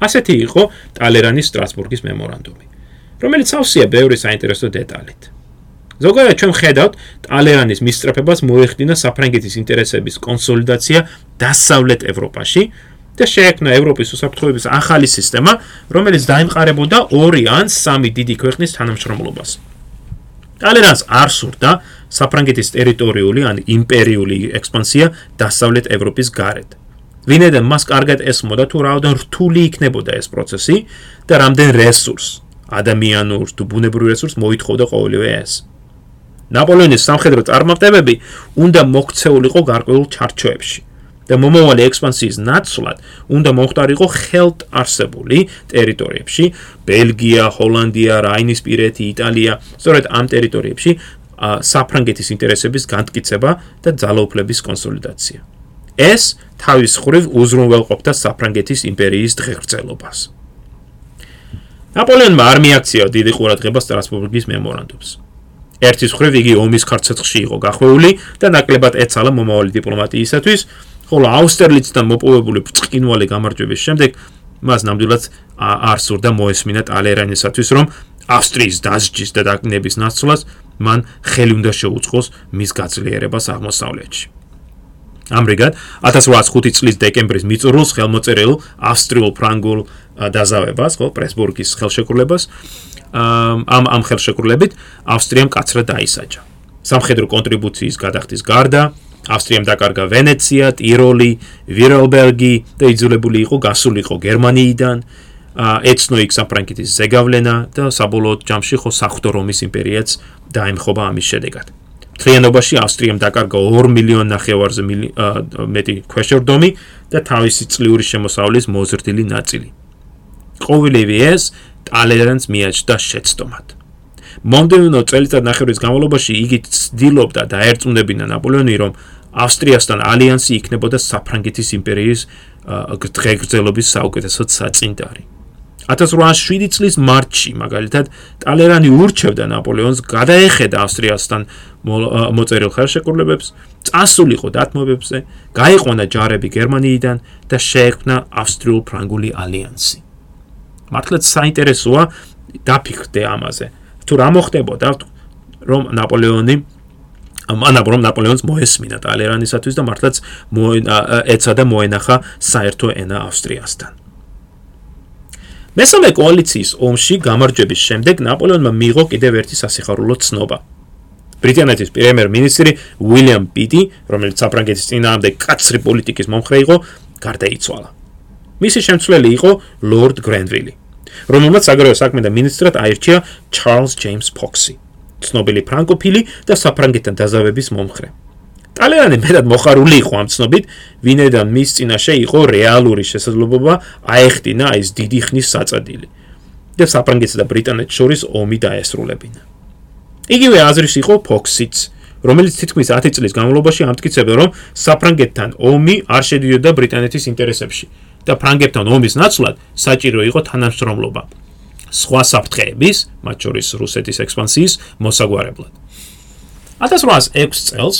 ასეთი იყო ტალერანის სტრასბურგის მემორანდუმი, რომელიც ავსია ბევრი საინტერესო დეტალით. ზოგადად ჩვენ ხედავთ ტალერანის მისწრაფებას მოეხდინა საფრანგეთის ინტერესების კონსოლიდაცია დასავლეთ ევროპაში და შეექმნა ევროპის უსაფრთხოების ახალი სისტემა, რომელიც დაიმყარებოდა ორი ან სამი დიდი ქვეყნის თანამშრომლობას. ტალერანს არ სურდა საფრანგეთის ტერიტორიული ან იმპერიული ექსპანსია დასავლეთ ევროპის გარეთ. ვინედან მას კარგად ესმოდა თუ რაოდენ რთული იქნებოდა ეს პროცესი და რამდენ რესურს, ადამიანურ თუ ბუნებრივ რესურს მოითხოვდა ყოველივე ეს. ნაპოლეონის სამხედრო წარმატებები უნდა მოქცეულიყო გარკვეულ ჩარჩოებში და მომავალი ექსპანსიის ნაცვლად უნდა მოხდარიყო ხელთ არსებული ტერიტორიებში ბელგია, ჰოლანდია, რაინისპირეთი, იტალია, სწორედ ამ ტერიტორიებში საფრანგეთის ინტერესების განმტკიცება და ძალაუფლების კონსოლიდაცია. ეს თავის ხრივ უზრუნველყოფდა საფრანგეთის იმპერიის დღეგრძელობას. ნაპოლეონმა არ მიაქცია დიდი ყურადღება სტრასბურგის მემორანდუმს. ერთის ხრივ იგი ომის ქარცეცხლში იყო გახვეული და ნაკლებად ეცალა მომავალი დიპლომატიისათვის, ხოლო აუსტერლიცთან მოპოვებული ბრწყინვალე გამარჯვების შემდეგ მას ნამდვილად არ სურდა მოესმინა ტალერანისათვის, რომ ავსტრიის დასჯის და დაკნების ნაცვლად მან ხელი უნდა შეუწყოს მის გაძლიერებას აღმოსავლეთში. ამრიგად 1805 წლის დეკემბრის მიწურულს ხელმოწერილ ავსტრიულ-ფრანგულ დაზავებას, ხო, პრესბურგის ხელშეკრულებას ამ ამ ხელშეკრულებით ავსტრიამ კაცრად დაისაჯა. სამხედრო კონტრიბუციის გადახდის გარდა ავსტრიამ დაკარგა ვენეცია, ტიროლი, ვირელბერგი და იძულებული იყო გასულიყო გერმანიიდან, ეცნო იქ საფრანგეთის ზეგავლენა და საბოლოო ჯამში ხო საღვთო რომის იმპერიაც დაემხობა ამის შედეგად. თრიანობაში ავსტრიამ დაკარგა 2 მილიონ ნახევარზე მეტი ქვეშორდომი და თავისი წლიური შემოსავლის მოზრდილი ნაწილი. ყოველივე ეს ტალერანს მიაჩნდა შეცდომად. მომდევნო წელიწად ნახევრის განმავლობაში იგი ცდილობდა და ერწმუნებინა ნაპოლეონი, რომ ავსტრიასთან ალიანსი იქნებოდა საფრანგეთის იმპერიის გრძელობის საუკეთესო საწინდარი. 1807 წლის მარტში, მაგალითად, ტალერანი ურჩევდა ნაპოლეონს გადაეხედა ავსტრიასთან მოწერილ ხელშეკრულებებს, წასულიყო დათმობებზე, გაიყვანა ჯარები გერმანიიდან და შეექმნა ავსტრიულ-ფრანგული ალიანსი. მართლაც საინტერესოა დაფიქრდე ამაზე. თუ რა მოხდებოდა რომ ნაპოლეონი ანა რომ ნაპოლეონს მოესმინა ტალერანისათვის და მართლაც ეცა და მოენახა საერთო ენა ავსტრიასთან. მესამე კოალიციის ომში გამარჯვების შემდეგ ნაპოლეონმა მიიღო კიდევ ერთი სასიხარულო ცნობა. ბრიტანეთის პრემიერ-მინისტრი უილიამ პიტი, რომელიც საფრანგეთის წინააღმდეგ კაცრი პოლიტიკის მომხრე იყო, გარდაიცვალა. მისი შემცვლელი იყო ლორდ გრენვილი, რომელმაც აგრეთვე საქმე და მინისტრად აირჩია ჩარლზ ჯეიმს ფოქსი. ცნობილი ფრანკოფილი და საფრანგეთთან დაზავების მომხრე. ტალერანი მეტად მოხარული იყო ამ ცნობით, ვინედან მის წინაშე იყო რეალური შესაძლებლობა აეხტინა ეს დიდი ხნის საწადილი და საფრანგეთსა და ბრიტანეთს შორის ომი დაესრულებინა. იგივე აზრის იყო ფოქსიც, რომელიც თითქმის 10 წლის განმავლობაში ამტკიცებდა, რომ საფრანგეთთან ომი არ შედიოდა ბრიტანეთის ინტერესებში და ფრანგებთან ომის ნაცვლად საჭირო იყო თანამშრომლობა. სხვა საფრთხეების, მათ შორის რუსეთის ექსპანსიის მოსაგვარებლად. 1806 წელს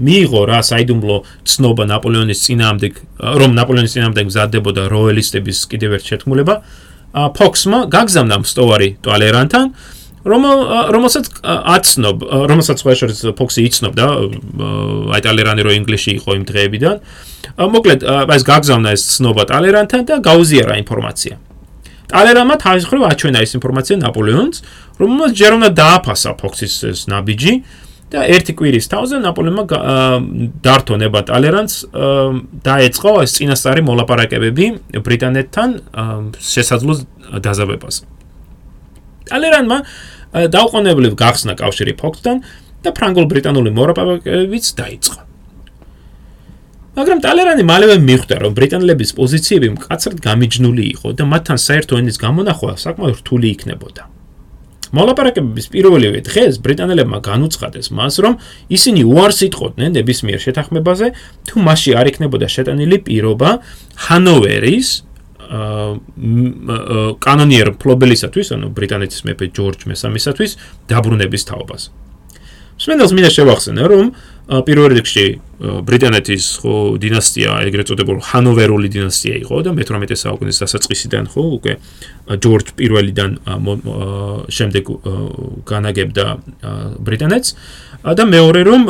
მიიღო რა საიდუმლო ცნობა ნაპოლეონის წინააღმდეგ, რომ ნაპოლეონის წინააღმდეგ მზადდებოდა როელისტების კიდევ ერთ შეთქმულება, ფოქსმა გაგზავნა მსტოვარი ტვალერანთან, რომელ რომელსაც აცნობ, რომელსაც სხვა შორის ფოქსი იცნობდა, აი ტალერანი რო ინგლისში იყო იმ დღეებიდან. მოკლედ, ეს გაგზავნა ეს ცნობა ტალერანთან და გაუზიარა ინფორმაცია. ტალერამა თავის მხრივ აჩვენა ეს ინფორმაცია ნაპოლეონს, რომელმაც ჯერ უნდა დააფასა ფოქსის ეს ნაბიჯი და ერთი კვირის თავზე ნაპოლეონმა დართო ნება ტალერანს დაეწყო ეს წინასწარი მოლაპარაკებები ბრიტანეთთან შესაძლო დაზავებას. ტალერანმა დაუყოვნებლივ გახსნა კავშირი ფოქსთან და ფრანგულ-ბრიტანული მოლაპარაკებებიც დაიწყო. მაგრამ ტალერანი მალევე მიხვდა, რომ ბრიტანელების პოზიციები მკაცრად გამიჯნული იყო და მათთან საერთო ენის გამონახვა საკმაოდ რთული იქნებოდა. მოლაპარაკებების პირველივე დღეს ბრიტანელებმა განუცხადეს მას, რომ ისინი უარს იტყოდნენ ნებისმიერ შეთანხმებაზე, თუ მასში არ იქნებოდა შეტანილი პირობა ჰანოვერის კანონიერ ფლობელისათვის, ანუ ბრიტანეთის მეფე ჯორჯ მესამისათვის დაბრუნების თაობას. სმენელს მინდა შევახსენო, რომ პირველ რიგში ბრიტანეთის ხო დინასტია, ეგრეთ წოდებული ჰანოვერული დინასტია იყო და მე-18 საუკუნის დასაწყისიდან ხო უკვე ჯორჯ პირველიდან შემდეგ განაგებდა ბრიტანეთს და მეორე რომ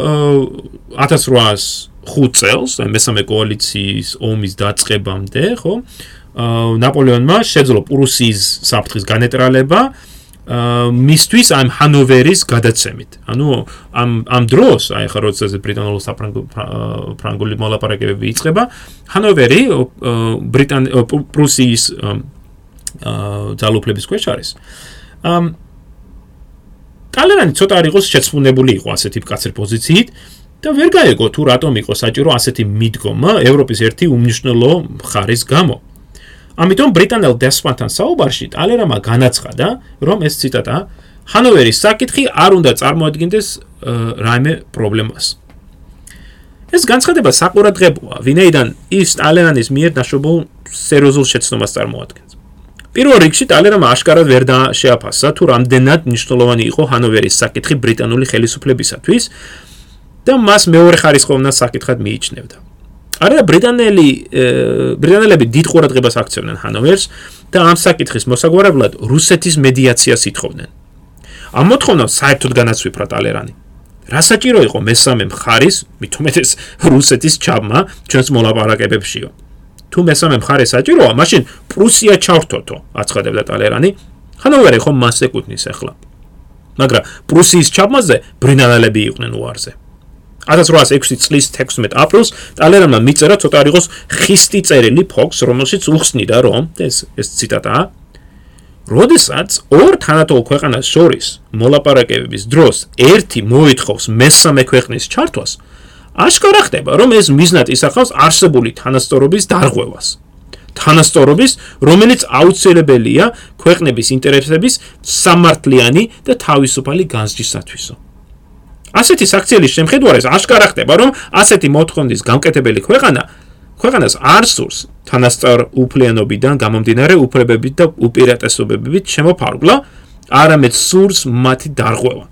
1805 წელს, აი მესამე კოალიციის ომის დაწყებამდე, ხო ნაპოლეონმა შეძლო პრუსიის საფრთხის განეტრალება მისთვის ამ ჰანოვერის გადაცემით. ანუ ამ ამ დროს, აი ხა როცა ბრიტანულ საფრანგული მოლაპარაკებები იწყება, ჰანოვერი ბრიტან პრუსიის ძალუფლების ქვეშ არის. ამ ტალერანი ცოტა არ იყოს შეცვლუნებული იყო ასეთი მკაცრი პოზიციით და ვერ გაეგო თუ რატომ იყო საჭირო ასეთი მიდგომა ევროპის ერთი უმნიშვნელო მხარის გამო. ამიტომ ბრიტანელ დესპანთან საუბარში ტალერამა განაცხადა, რომ ეს ციტატა ჰანოვერის საკითხი არ უნდა წარმოადგენდეს რაიმე პრობლემას. ეს განცხადება საყურადღებოა, ვინაიდან ის ტალერანის მიერ დაშვებულ სერიოზულ შეცდომას წარმოადგენს. პირველ რიგში ტალერამა აშკარად ვერ შეაფასა თუ რამდენად მნიშვნელოვანი იყო ჰანოვერის საკითხი ბრიტანული ხელისუფლებისათვის და მას მეორე ხარისხოვნა საკითხად მიიჩნევდა. არა ბრიტანელი ბრიტანელები დიდ ყურადღებას აქცევდნენ ჰანოვერს და ამ საკითხის მოსაგვარებლად რუსეთის მედიაციას ითხოვდნენ. ამ მოთხოვნას საერთოდ განაცვიფრა ტალერანი. რა საჭირო იყო მესამე მხარის, მithumetes რუსეთის ჩაბმა ჩვენს მოლაპარაკებებშიო. თუ მესამე მხარე საჭიროა, მაშინ პრუსია ჩავრთოთო, აცხადებდა ტალერანი. ჰანოვერი ხომ მას ეკუთვნის ახლა. მაგრამ პრუსიის ჩაბმაზე ბრინალელები იყვნენ უარზე. 1806 წლის 16 აპრილს ტალერანმა მიწერა ცოტა არ იყოს ხისტი წერილი ფოქს, რომელშიც უხსნიდა, რომ ეს ეს ციტატაა როდესაც ორ თანატოლ ქვეყანას შორის მოლაპარაკებების დროს ერთი მოითხოვს მესამე ქვეყნის ჩართვას, აშკარა ხდება, რომ ეს მიზნად ისახავს არსებული თანასწორობის დარღვევას. თანასწორობის, რომელიც აუცილებელია ქვეყნების ინტერესების სამართლიანი და თავისუფალი განსჯისათვისო. ასეთი საქციელის შემხედვარეს აშკარა ხდება, რომ ასეთი მოთხოვნის გამკეთებელი ქვეყანა ქვეყანას არ სურს თანასწორ უფლებებიდან გამომდინარე უფლებებით და უპირატესობებით შემოფარგლა, არამედ სურს მათი დარღვევა.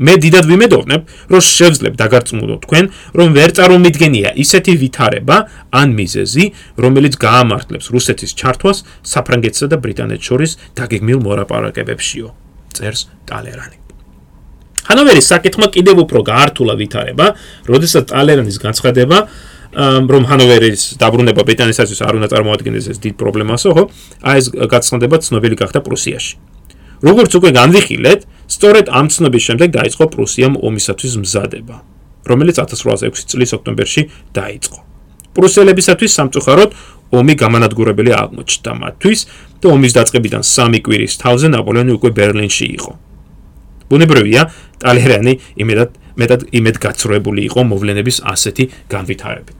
მე დიდად ვიმედოვნებ, რომ შევძლებ დაგარწმუნდო თქვენ, რომ ვერ წარმომიდგენია ისეთი ვითარება ან მიზეზი, რომელიც გაამართლებს რუსეთის ჩართვას საფრანგეთსა და ბრიტანეთს შორის დაგეგმილ მოლაპარაკებებშიო. წერს ტალერანი. ჰანოვერის საკითხმა კიდევ უფრო გაართულა ვითარება, როდესაც ტალერანის განცხადება რომ ჰანოვერის დაბრუნება ბრიტანეთისთვის არ უნდა წარმოადგენდეს ეს დიდ პრობლემასო, ხო? აი ეს გაცნობება ცნობილი გახდა პრუსიაში. როგორც უკვე განვიხილეთ, სწორედ ამ ცნობის შემდეგ დაიწყო პრუსიამ ომისათვის მზადება, რომელიც 1806 წლის ოქტომბერში დაიწყო. პრუსელებისათვის სამწუხაროდ ომი გამანადგურებელი აღმოჩნდა მათთვის და ომის დაწყებიდან 3 კვირის თავზე ნაპოლეონი უკვე ბერლინში იყო. ბუნებრივია, ტალერანი იმედად მეტად იმედ გაცრუებული იყო მოვლენების ასეთი განვითარებით.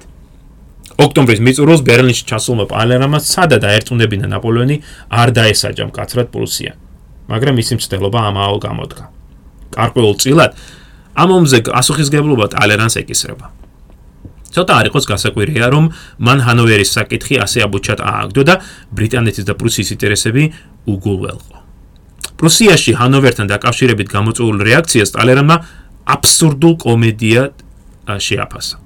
ოქტომბრის მიწურულს ბერლინში ჩასულმა პალერამმა სადაც დაერწმუნებინა ნაპოლეონი არ დაესაჯა მკაცრად პრუსია. მაგრამ მისი მცდელობა ამაო გამოდგა. კარკვეულ წილად ამ ომზე ასუხისგებლობა ტალერანს ეკისრება. ცოტა არ იყოს გასაკვირია, რომ მან ჰანოვერის საკითხი ასე აბუჩად ააგდო და ბრიტანეთის და პრუსიის ინტერესები უგულველყო. პრუსიაში ჰანოვერთან დაკავშირებით გამოწვეულ რეაქციას ტალერანმა აბსურდულ კომედიად შეაფასა.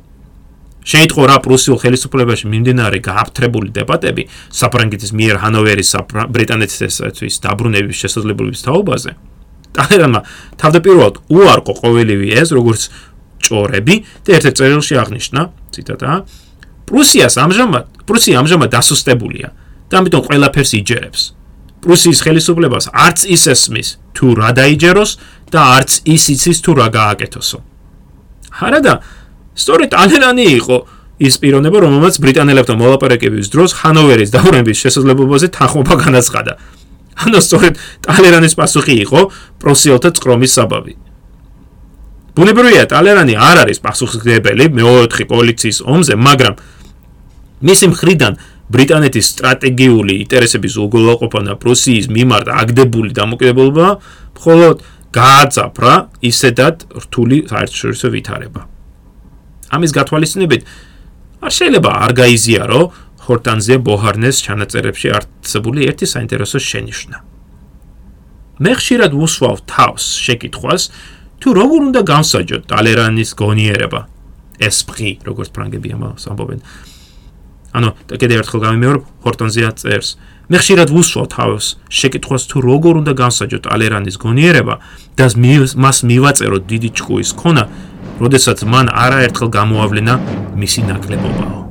შეიტყო რა პრუსიულ ხელისუფლებაში მიმდინარე გააფთრებული დებატები საფრანგეთის მიერ ჰანოვერის ბრიტანეთისათვის დაბრუნების შესაძლებლობის თაობაზე. ტალერანმა თავდაპირველად უარყო ყოველივე ეს, როგორც ჭორები და ერთ-ერთ წერილში აღნიშნა, ციტატა: პრუსიას ამჟამად, პრუსია ამჟამად დასუსტებულია და ამიტომ ყველაფერს იჯერებს. პრუსიის ხელისუფლებას არც ის ესმის თუ რა დაიჯეროს და არც ის იცის თუ რა გააკეთოსო. ჰარადა სწორედ ალენანი იყო ის პიროვნება, რომელმაც ბრიტანელებთან მოლაპარაკების დროს ჰანოვერის დაბრუნების შესაძლებლობაზე თანხმობა განაცხადა. ანუ სწორედ ტალერანის პასუხი იყო პროსიელთა წრომის საბაბი. ბუნებრივია, ტალერანი არ არის პასუხისმგებელი მეოთხე კოალიციის ომზე, მაგრამ მისი მხრიდან ბრიტანეთის სტრატეგიული ინტერესების უგულოყოფანა პრუსიის მიმართ აგდებული დამოკიდებულება მხოლოდ გააძაფრა ისედაც რთული საერთაშორისო ვითარება. ამის გათვალისწინებით არ შეიძლება არ გაიზიარო ხორტანზე ბოჰარნეს ჩანაწერებში არსებული ერთი საინტერესო შენიშვნა. მე ხშირად უსვავ თავს შეკითხვას, თუ როგორ უნდა განსაჯოთ ტალერანის გონიერება ესპრი როგორც ფრანგები ამბობენ ანუ კიდევ ერთხელ გამიმეორებ ჰორტონზია წერს მე ხშირად ვუსვავ თავს შეკითხვას თუ როგორ უნდა განსაჯოთ ტალერანის გონიერება და მას მივაწერო დიდი ჭკუის ქონა როდესაც მან არაერთხელ გამოავლენა მისი ნაკლებობაო